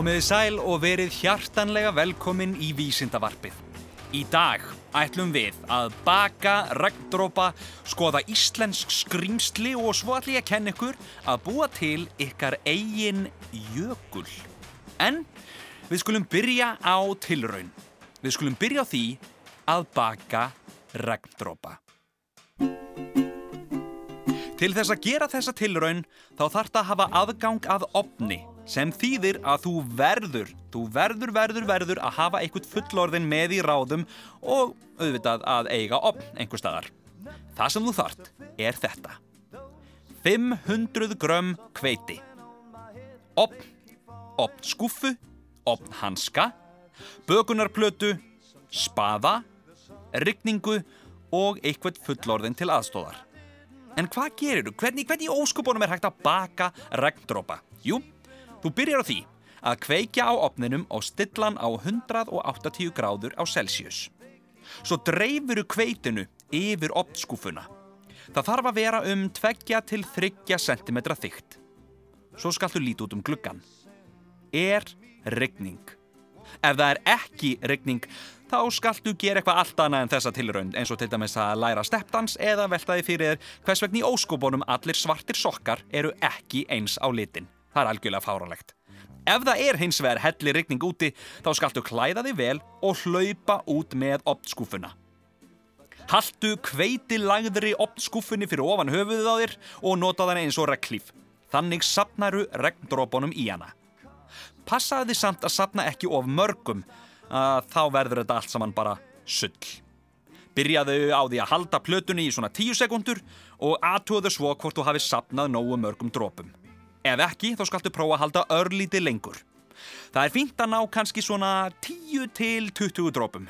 Komiði sæl og verið hjartanlega velkomin í Vísindavarpið. Í dag ætlum við að baka, regndrópa, skoða íslensk skrýmsli og svo ætlum ég að kenna ykkur að búa til ykkar eigin jökul. En við skulum byrja á tilraun. Við skulum byrja á því að baka regndrópa. Til þess að gera þessa tilraun þá þarf það að hafa aðgang að opni sem þýðir að þú verður, þú verður, verður, verður að hafa einhvert fullorðin með í ráðum og auðvitað að eiga opn einhver staðar. Það sem þú þart er þetta. 500 grömm kveiti. Opn, opn skuffu, opn hanska, bökunarplötu, spaða, rigningu og einhvert fullorðin til aðstóðar. En hvað gerir þú? Hvernig, hvernig óskupunum er hægt að baka regndrópa? Jú, þú byrjar á því að kveikja á opninum og stillan á 180 gráður á Celsius. Svo dreifuru kveitinu yfir opnskúfuna. Það þarf að vera um 2-3 cm þygt. Svo skaltu líti út um gluggan. Er regning? Ef það er ekki regning, þá skaltu gera eitthvað allt annað en þessa tilraund eins og til dæmis að læra steppdans eða veltaði fyrir þér hvers vegna í óskóbónum allir svartir sokkar eru ekki eins á litin. Það er algjörlega fáralegt. Ef það er hins vegar helli rigning úti, þá skaltu klæða þig vel og hlaupa út með opnskúfuna. Haltu kveiti lagðri opnskúfunni fyrir ofan höfuðið á þér og nota þann eins og reglíf. Þannig sapnaru regndrópunum í hana. Passaði þið samt að sapna ekki of mörgum, þá verður þetta allt saman bara sull. Byrjaðu á því að halda plötunni í svona 10 sekundur og aðtúðu svo hvort þú hafi sapnað nógu mörgum drópum. Ef ekki, þá skaltu prófa að halda örlítið lengur. Það er fínt að ná kannski svona 10 til 20 drópum.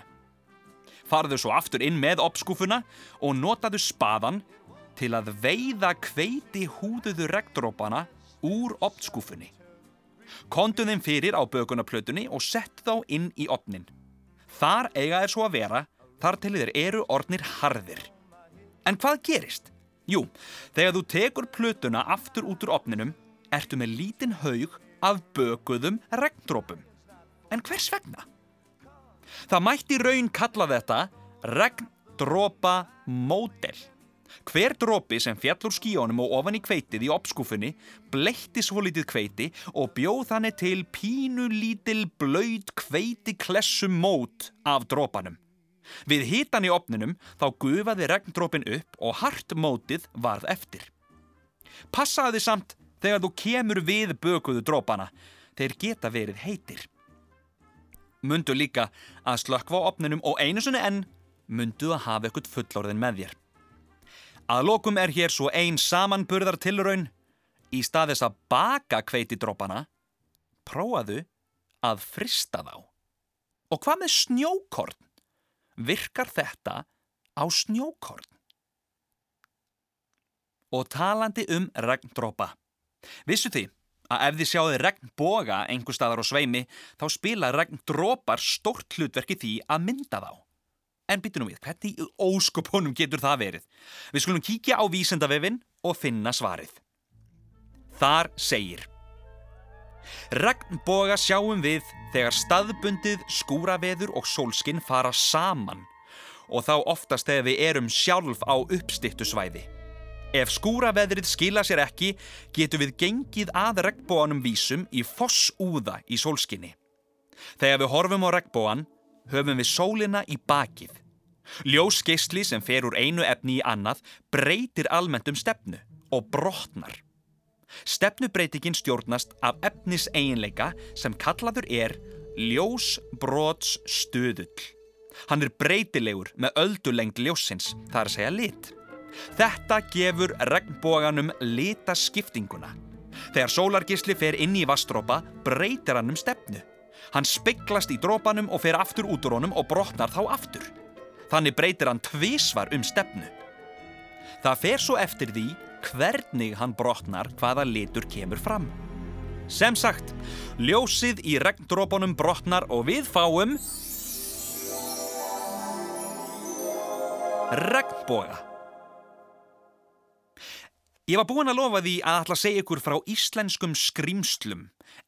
Farðu svo aftur inn með opskúfuna og notaðu spaðan til að veiða kveiti húðuðu regndrópana úr opskúfunni. Kondu þeim fyrir á bökunarplötunni og sett þá inn í opnin. Þar eiga þeir svo að vera, þar til þeir eru ornir harðir. En hvað gerist? Jú, þegar þú tekur plötuna aftur út úr opninum, ertu með lítinn haug af bökuðum regndrópum. En hvers vegna? Það mætti raun kalla þetta regndrópa módel. Hver drópi sem fjall úr skíónum og ofan í kveitið í opskúfunni bleitti svo lítið kveiti og bjóð þannig til pínu lítil blöyt kveiti klessum mót af drópanum. Við hitan í opninum þá gufaði regndrópin upp og hart mótið varð eftir. Passaði samt þegar þú kemur við bökuðu drópana, þeir geta verið heitir. Mundu líka að slökkva á opninum og einu sinni enn mundu að hafa ekkert fullorðin með þér. Að lokum er hér svo ein samanburðar tilraun. Í staðis að baka kveitidrópana, prófaðu að frista þá. Og hvað með snjókorn? Virkar þetta á snjókorn? Og talandi um regndrópa. Vissu því að ef þið sjáðu regnboga einhver staðar á sveimi, þá spila regndrópar stort hlutverki því að mynda þá. En byttu nú við, hvernig í óskopunum getur það verið? Við skulum kíkja á vísendavefin og finna svarið. Þar segir Regnboga sjáum við þegar staðbundið, skúraveður og sólskinn fara saman og þá oftast þegar við erum sjálf á uppstittu svæði. Ef skúraveðrið skila sér ekki, getum við gengið að regnbóanum vísum í fossúða í sólskinni. Þegar við horfum á regnbóan, höfum við sólina í bakið. Ljósgeisli sem fer úr einu efni í annað breytir almennt um stefnu og brotnar. Stefnubreitingin stjórnast af efnis eiginleika sem kallaður er ljósbrots stöðull. Hann er breytilegur með öldulengd ljósins, það er að segja lit. Þetta gefur regnbóganum litaskiptinguna. Þegar sólargisli fer inn í vastrópa breytir hann um stefnu. Hann speiklast í drópanum og fer aftur út úr honum og brotnar þá aftur. Þannig breytir hann tvísvar um stefnu. Það fer svo eftir því hvernig hann brotnar hvaða litur kemur fram. Sem sagt, ljósið í regndrópunum brotnar og við fáum regnboga. Ég var búinn að lofa því að ætla að segja ykkur frá íslenskum skrimslum.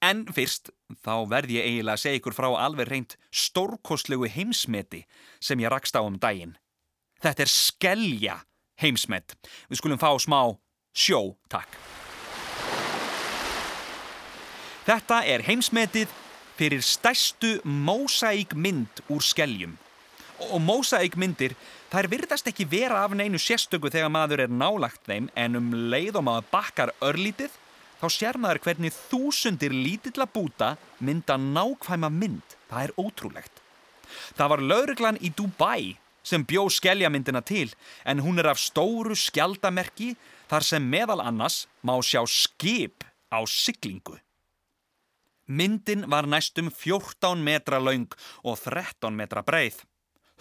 En fyrst, þá verð ég eiginlega að segja ykkur frá alveg reynd stórkostlegu heimsmeti sem ég rakst á um daginn. Þetta er skellja heimsmet. Við skulum fá smá sjó, takk. Þetta er heimsmetið fyrir stærstu mósækmynd úr skelljum. Og mósækmyndir Þær virðast ekki vera af neinu sérstöku þegar maður er nálagt þeim en um leið og maður bakkar örlítið þá sér maður hvernig þúsundir lítilla búta mynda nákvæma mynd. Það er ótrúlegt. Það var lauruglan í Dubai sem bjó skelljamyndina til en hún er af stóru skjaldamerki þar sem meðal annars má sjá skip á siglingu. Myndin var næstum 14 metra laung og 13 metra breið.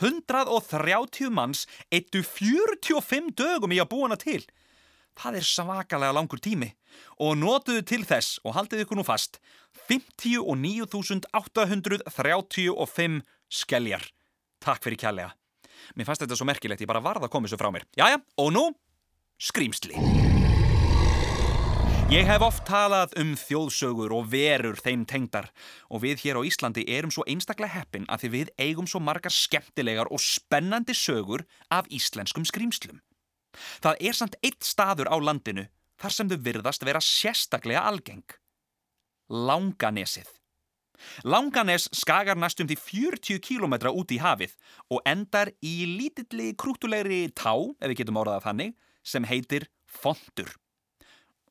130 manns eittu 45 dögum í að búa hana til. Það er svakalega langur tími og notuðu til þess og haldið ykkur nú fast 59.835 skelljar. Takk fyrir kjærlega. Mér fannst þetta svo merkilegt, ég bara varða að koma þessu frá mér. Jæja, og nú, skrýmsli. Ég hef oft talað um þjóðsögur og verur þeim tengdar og við hér á Íslandi erum svo einstaklega heppin að því við eigum svo margar skemmtilegar og spennandi sögur af íslenskum skrýmslum. Það er samt eitt staður á landinu þar sem þau virðast vera sérstaklega algeng. Langanesið. Langanes skagar næstum því 40 km út í hafið og endar í lítilli krútulegri tá, ef við getum orðað þannig, sem heitir Fontur.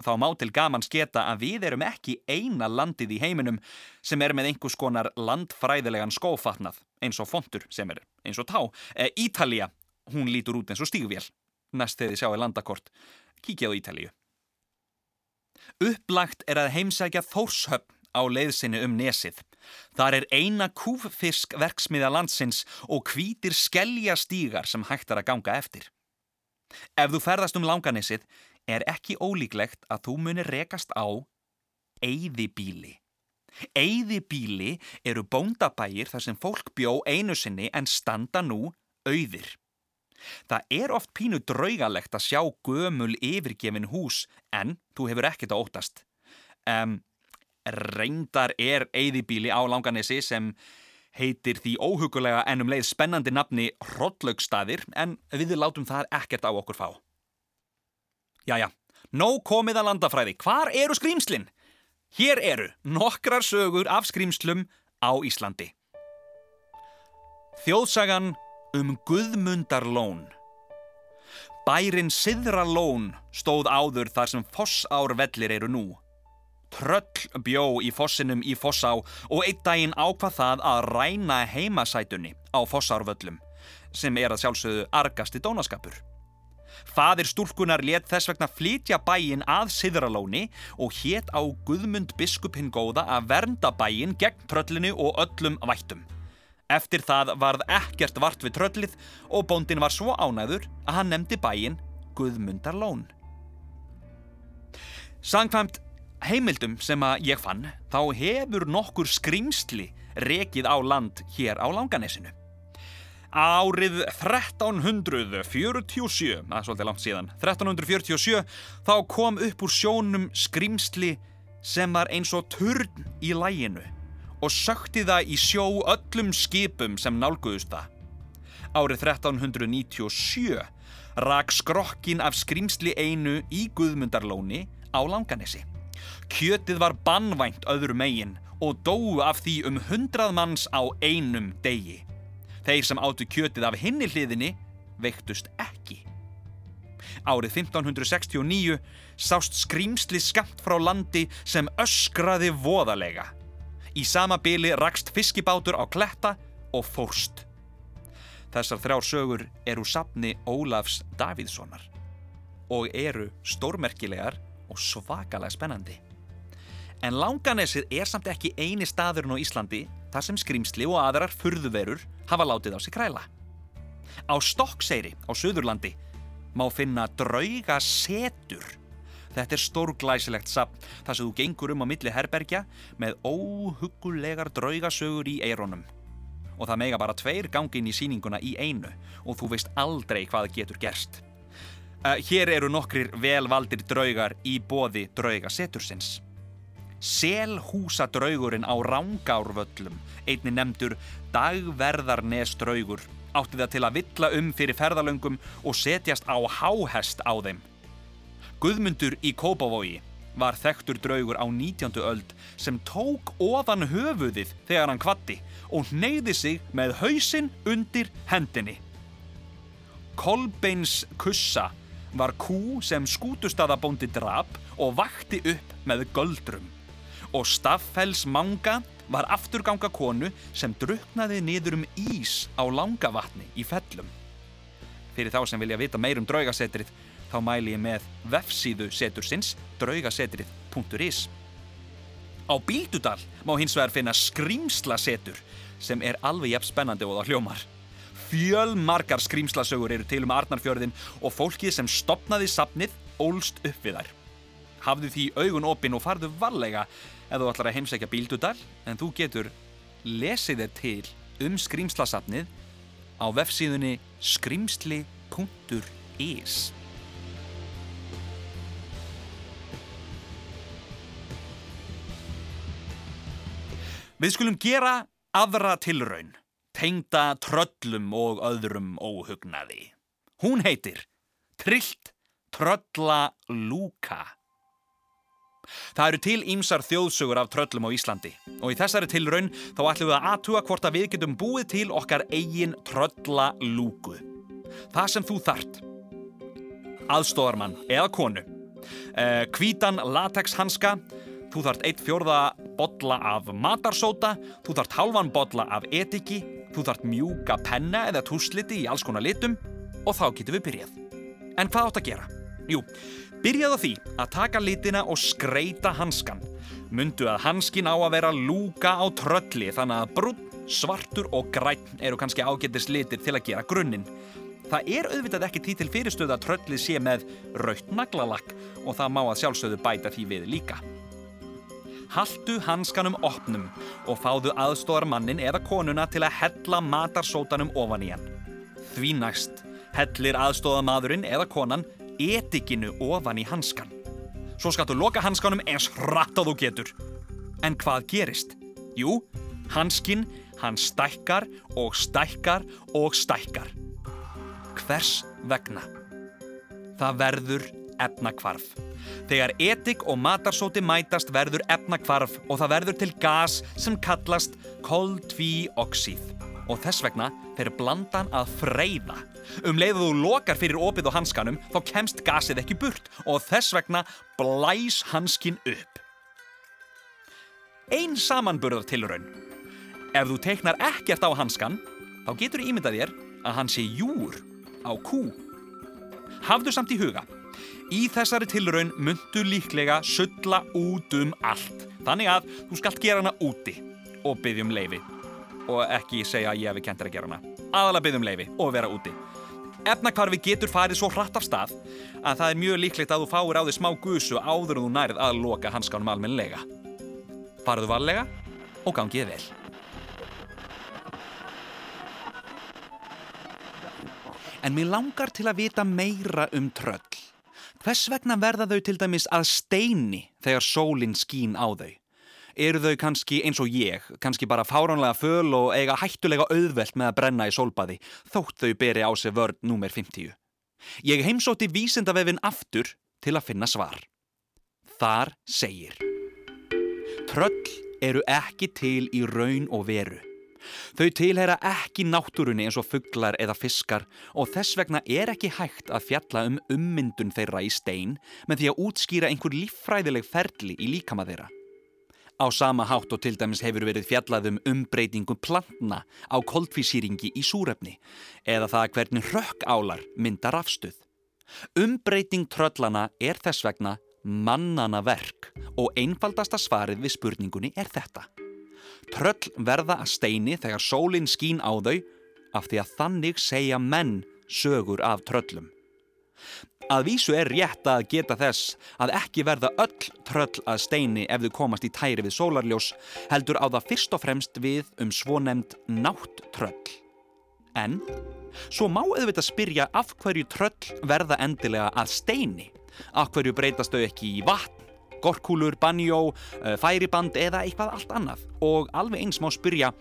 Þá má til gaman sketa að við erum ekki eina landið í heiminum sem er með einhvers konar landfræðilegan skófatnað, eins og fontur sem er eins og tá. E, Ítalija, hún lítur út eins og stígvél. Næst þegar þið sjáu landakort, kíkja á Ítaliju. Upplagt er að heimsækja Þórshöfn á leiðsinni um nesið. Þar er eina kúffisk verksmiða landsins og hvítir skellja stígar sem hægt er að ganga eftir. Ef þú ferðast um langanissið er ekki ólíklegt að þú munir rekast á eyðibíli. Eyðibíli eru bóndabægir þar sem fólk bjó einu sinni en standa nú auðir. Það er oft pínu draugalegt að sjá gömul yfirgefin hús en þú hefur ekkert að óttast. Um, reyndar er eyðibíli á langanesi sem heitir því óhugulega ennum leið spennandi nafni Hrodlaugstaðir en við látum það ekkert á okkur fá. Jæja, nóg komið að landafræði. Hvar eru skrýmslinn? Hér eru nokkrar sögur af skrýmslum á Íslandi. Þjóðsagan um Guðmundarlón. Bærin Siðralón stóð áður þar sem fossárvellir eru nú. Tröll bjó í fossinum í fossá og einn daginn ákvað það að ræna heimasætunni á fossárvöllum sem er að sjálfsögðu argasti dónaskapur. Fadir stúlkunar let þess vegna flytja bæin að Siðralóni og hétt á Guðmund biskup hinn góða að vernda bæin gegn tröllinu og öllum vættum. Eftir það varð ekkert vart við tröllið og bóndin var svo ánæður að hann nefndi bæin Guðmundarlón. Sangkvæmt heimildum sem að ég fann þá hefur nokkur skrimsli rekið á land hér á Langanessinu. Árið 1347, það er svolítið langt síðan, 1347 þá kom upp úr sjónum skrimsli sem var eins og turn í læginu og sökti það í sjó öllum skipum sem nálguðust það. Árið 1397 rak skrokkin af skrimsli einu í Guðmundarlóni á Langanesi. Kjötið var bannvænt öðru megin og dóu af því um hundrað manns á einum degi. Þeir sem áttu kjötið af hinni hliðinni veiktust ekki. Árið 1569 sást skrýmsli skamt frá landi sem öskraði voðalega. Í sama byli rakst fiskibátur á kletta og fórst. Þessar þrjár sögur eru sapni Ólafs Davíðssonar og eru stórmerkilegar og svakalega spennandi. En Langanessið er samt ekki eini staðurinn á Íslandi þar sem skrýmsli og aðrar furðuverur hafa látið á sig kræla. Á Stokkseyri á Suðurlandi má finna drauga setur. Þetta er stórglæsilegt sapn þar sem þú gengur um á milli herbergja með óhugulegar draugasögur í eironum. Og það mega bara tveir gangin í síninguna í einu og þú veist aldrei hvað getur gerst. Uh, hér eru nokkrir velvaldir draugar í bóði draugasetursins. Selhúsa draugurinn á Rángárvöllum, einni nefndur Dagverðarnes draugur, átti það til að villa um fyrir ferðalöngum og setjast á háhest á þeim. Guðmundur í Kópavogi var þekktur draugur á 19. öld sem tók ofan höfuðið þegar hann kvatti og neyði sig með hausinn undir hendinni. Kolbeins kussa var kú sem skútustada-bóndi drap og vakti upp með göldrum. Og Staffells manga var afturganga konu sem druknaði niður um ís á langavatni í fellum. Fyrir þá sem vilja vita meir um draugasetrið þá mæli ég með vefsíðu setursins draugasetrið.is. Á Bíldudal má hins vegar finna skrýmslasetur sem er alveg jafn spennandi og það hljómar. Fjölmargar skrýmslasögur eru til um Arnarfjörðin og fólkið sem stopnaði sapnið ólst upp við þær. Hafðu því augun opinn og farðu varlega ef þú ætlar að heimsækja Bíldudal en þú getur lesið þér til um skrýmslasapnið á vefsíðunni skrimsli.is Við skulum gera aðra tilraun, tengda tröllum og öðrum óhugnaði. Hún heitir Trillt Trölla Lúka. Það eru til ímsar þjóðsugur af tröllum á Íslandi og í þessari tilraun þá ætlum við að aðtuga hvort að við getum búið til okkar eigin trölla lúku. Það sem þú þart. Aðstóðarmann eða konu. Kvítan eh, latexhanska. Þú þart eitt fjörða botla af matarsóta. Þú þart halvan botla af etiki. Þú þart mjúka penna eða túsliti í alls konar litum. Og þá getum við byrjað. En hvað átt að gera? Jú, byrjað á því að taka litina og skreita hanskan. Mundu að hanskin á að vera lúka á trölli þannig að brún, svartur og græn eru kannski ágættis litir til að gera grunninn. Það er auðvitað ekki tí til fyrirstöðu að tröllið sé með raut naglalakk og það má að sjálfsögðu bæta því við líka. Haltu hanskanum opnum og fáðu aðstóðarmannin eða konuna til að hella matarsótanum ofan í hann. Því næst hellir aðstóðamadurinn eða konan etikinu ofan í hanskan. Svo skattu loka hanskanum eins hratt á þú getur. En hvað gerist? Jú, hanskin, hann stækkar og stækkar og stækkar. Hvers vegna? Það verður efnakvarf. Þegar etik og matarsóti mætast verður efnakvarf og það verður til gas sem kallast koltvíoxíð. Og þess vegna fer blandan að freyða. Um leiðu þú lokar fyrir opið á hanskanum þá kemst gasið ekki burt og þess vegna blæs hanskin upp. Einn samanburðar tilraun. Ef þú teiknar ekkert á hanskan þá getur ímyndað þér að hann sé júr á kú. Hafðu samt í huga. Í þessari tilraun myndu líklega sulla út um allt. Þannig að þú skalt gera hana úti og byggjum leifi. Og ekki segja að ég hefi kentir að gera hana. Aðalega byggjum leifi og vera úti. Efnakvarfi getur farið svo hratt af stað að það er mjög líklegt að þú fáir á því smá gusu áður en þú nærið að loka hanskanum almennilega. Farðu varlega og gangið vel. En mér langar til að vita meira um tröll. Hvers vegna verða þau til dæmis að steini þegar sólinn skín á þau? Eru þau kannski eins og ég, kannski bara fáránlega föl og eiga hættulega auðvelt með að brenna í sólbaði, þótt þau beri á sig vörd númer 50? Ég heimsótti vísindavefin aftur til að finna svar. Þar segir Tröll eru ekki til í raun og veru. Þau tilhera ekki náttúrunni eins og fugglar eða fiskar og þess vegna er ekki hægt að fjalla um ummyndun þeirra í stein með því að útskýra einhver líffræðileg ferli í líkama þeirra. Á sama hátt og til dæmis hefur verið fjallað um umbreytingu plantna á koldfísýringi í súrefni eða það hvernig rökkálar myndar afstuð. Umbreyting tröllana er þess vegna mannana verk og einfaldasta svarið við spurningunni er þetta. Tröll verða að steini þegar sólinn skín á þau af því að þannig segja menn sögur af tröllum. Að vísu er rétt að geta þess að ekki verða öll tröll að steini ef þau komast í tæri við sólarljós heldur á það fyrst og fremst við um svonemnd nátt tröll. En svo má auðvitað spyrja af hverju tröll verða endilega að steini. Af hverju breytast þau ekki í vatn, gorkúlur, banjó, eh, færiband eða eitthvað allt annað. Og alveg eins má spyrja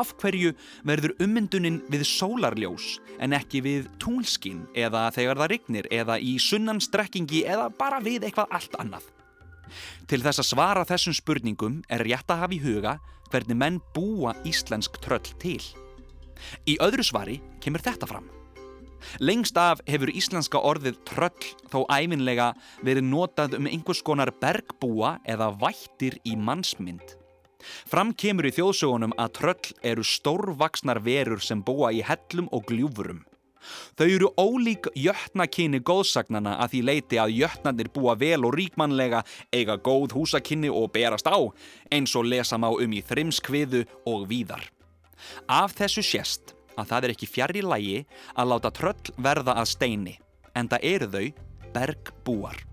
af hverju verður ummyndunin við sólarljós en ekki við túnskinn eða þegar það rignir eða í sunnanstrekkingi eða bara við eitthvað allt annað. Til þess að svara þessum spurningum er rétt að hafa í huga hvernig menn búa íslensk tröll til. Í öðru svari kemur þetta fram. Lengst af hefur íslenska orðið tröll þó æfinlega verið notað um einhvers konar bergbúa eða vættir í mannsmynd. Fram kemur í þjóðsögunum að tröll eru stórvaksnar verur sem búa í hellum og gljúfurum. Þau eru ólík jötnakinni góðsagnana að því leiti að jötnarnir búa vel og ríkmannlega, eiga góð húsakinni og berast á, eins og lesa má um í þrimskviðu og víðar. Af þessu sést að það er ekki fjær í lægi að láta tröll verða að steini, en það eru þau bergbúar.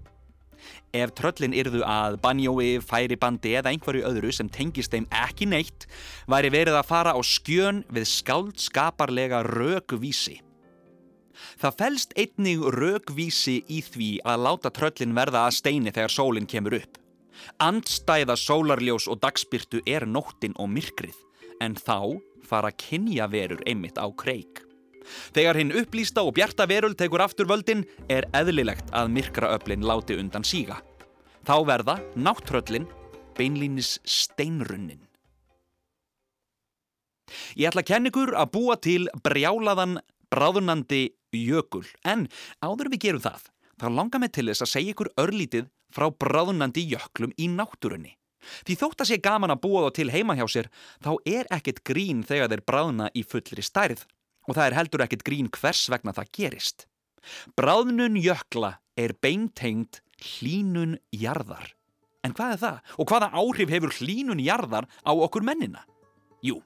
Ef tröllin yrðu að banjói, færibandi eða einhverju öðru sem tengist þeim ekki neitt, væri verið að fara á skjön við skáldskaparlega rökuvísi. Það fælst einnig rögvísi í því að láta tröllin verða að steini þegar sólinn kemur upp. Andstæða sólarljós og dagspyrtu er nóttin og myrkrið, en þá fara kynjaverur einmitt á kreik. Þegar hinn upplýsta og bjarta verul tekur aftur völdin er eðlilegt að myrkraöflin láti undan síga. Þá verða náttröllin beinlínis steinrunnin. Ég ætla að kenna ykkur að búa til brjálaðan bráðunandi jökul. En áður við gerum það, þá langar mig til þess að segja ykkur örlítið frá bráðunandi jöklum í náttúrunni. Því þótt að sé gaman að búa þá til heima hjá sér, þá er ekkert grín þegar þeir bráðuna í fullri stærð og það er heldur ekkert grín hvers vegna það gerist. Bráðnun jökla er beintengt hlínun jarðar. En hvað er það? Og hvaða áhrif hefur hlínun jarðar á okkur mennina? Jú,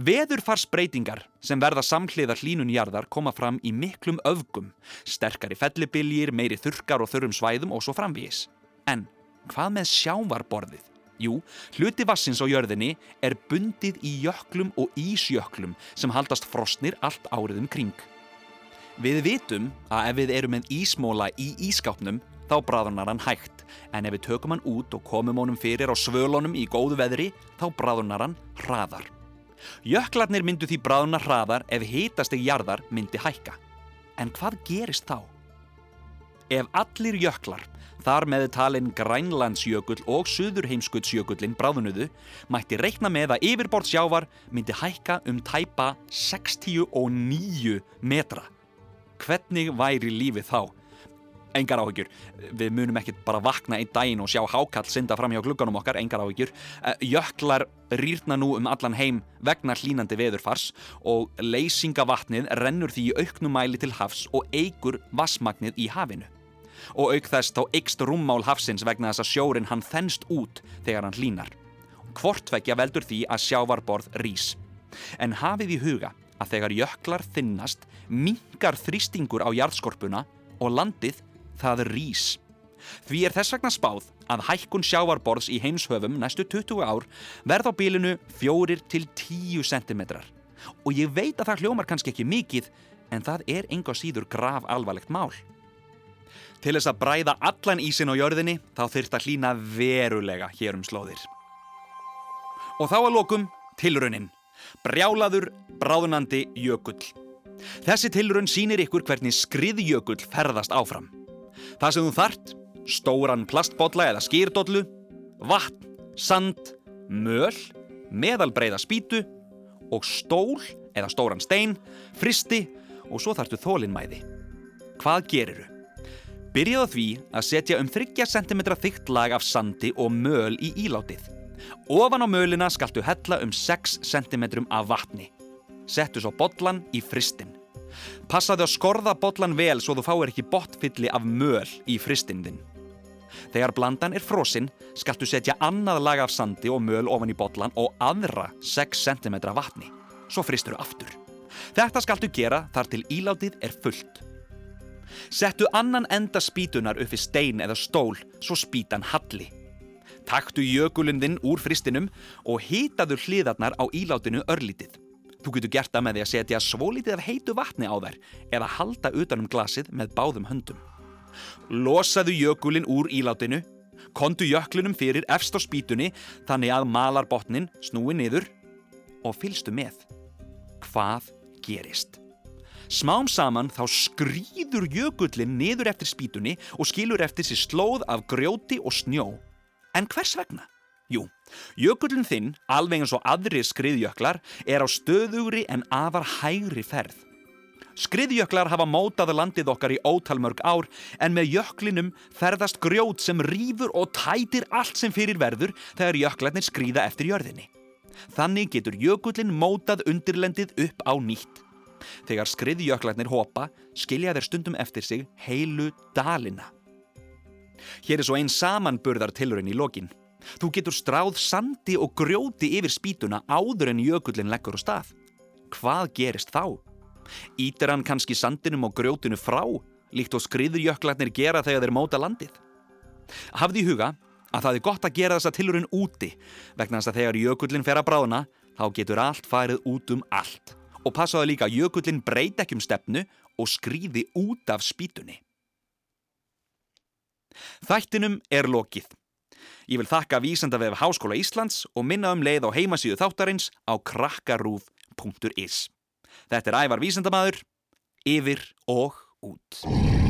Veðurfarsbreytingar sem verða samhliða hlínunjarðar koma fram í miklum öfgum, sterkari fellibiljir, meiri þurkar og þurrum svæðum og svo framvís. En hvað með sjávarborðið? Jú, hluti vassins á jörðinni er bundið í jöklum og ísjöklum sem haldast frostnir allt árið um kring. Við vitum að ef við erum með ísmóla í ískápnum þá bráðunar hann hægt en ef við tökum hann út og komum honum fyrir á svölunum í góðu veðri þá bráðunar hann hraðar. Jöklarnir myndu því bráðna hraðar ef hitasteg jarðar myndi hækka. En hvað gerist þá? Ef allir jöklar, þar með talin Grænlandsjökull og Suðurheimskuttsjökullin bráðunuðu, mætti reikna með að yfirbort sjávar myndi hækka um tæpa 69 metra. Hvernig væri lífið þá? engar áhyggjur, við munum ekkert bara vakna einn daginn og sjá hákall synda fram hjá glugganum okkar, engar áhyggjur eh, jöklar rýrna nú um allan heim vegna hlínandi veðurfars og leysingavatnið rennur því í auknumæli til hafs og eigur vassmagnið í hafinu og auk þess þá eikst rúmmál hafsins vegna þess að sjórin hann þennst út þegar hann hlínar Hvortveggja veldur því að sjávarborð rís en hafið í huga að þegar jöklar þinnast mingar þrýstingur á jarðskorpuna og landið það rís. Því er þess vegna spáð að hækkun sjávarborðs í heimshöfum næstu 20 ár verð á bílinu 4-10 cm. Og ég veit að það hljómar kannski ekki mikið, en það er enga síður grav alvarlegt mál. Til þess að bræða allan ísin á jörðinni þá þurft að hlýna verulega hér um slóðir. Og þá að lokum tilraunin. Brjálaður, bráðunandi jökull. Þessi tilraun sínir ykkur hvernig skriðjökull ferðast áfram. Það sem þú þart, stóran plastbotla eða skýrdollu, vatn, sand, möl, meðalbreiða spýtu og stól eða stóran stein, fristi og svo þartu þólinnmæði. Hvað geriru? Byrjaðu því að setja um 30 cm þygt lag af sandi og möl í ílátið. Ofan á mölina skaltu hella um 6 cm af vatni. Settu svo botlan í fristin. Passaðu að skorða botlan vel svo þú fáir ekki botfylli af möl í fristindin. Þegar blandan er frosinn skaltu setja annað lag af sandi og möl ofan í botlan og aðra 6 cm vatni. Svo fristur þú aftur. Þetta skaltu gera þar til ílátið er fullt. Settu annan enda spýtunar upp við stein eða stól svo spýtan halli. Taktu jökulinn þinn úr fristinum og hitaðu hliðarnar á ílátinu örlítið. Þú getur gert það með því að setja svolítið af heitu vatni á þær eða halda utanum glasið með báðum höndum. Losaðu jökulinn úr ílátinu, kondu jöklinum fyrir efst á spýtunni þannig að malarbotnin snúi niður og fylstu með. Hvað gerist? Smám saman þá skrýður jökullin niður eftir spýtunni og skilur eftir sér slóð af grjóti og snjó. En hvers vegna? Jú, jökullin þinn, alveg eins og aðri skriðjöklar, er á stöðugri en afar hægri ferð. Skriðjöklar hafa mótað landið okkar í ótalmörg ár en með jöklinum ferðast grjót sem rýfur og tætir allt sem fyrir verður þegar jöklarnir skrýða eftir jörðinni. Þannig getur jökullin mótað undirlendið upp á nýtt. Þegar skriðjöklarnir hopa skilja þeir stundum eftir sig heilu dalina. Hér er svo einn samanburðar tilurinn í lokin. Þú getur stráð sandi og grjóti yfir spýtuna áður en jökullin leggur á stað. Hvað gerist þá? Ítir hann kannski sandinum og grjótinu frá, líkt og skriðjöklarnir gera þegar þeir móta landið? Hafði í huga að það er gott að gera þessa tilurinn úti vegna þess að þegar jökullin fer að bráðna þá getur allt farið út um allt og passaðu líka að jökullin breyt ekki um stefnu og skrýði út af spýtunni. Þættinum er lokið. Ég vil þakka vísendavef Háskóla Íslands og minna um leið á heimasíðu þáttarins á krakkarúf.is. Þetta er ævar vísendamadur, yfir og út.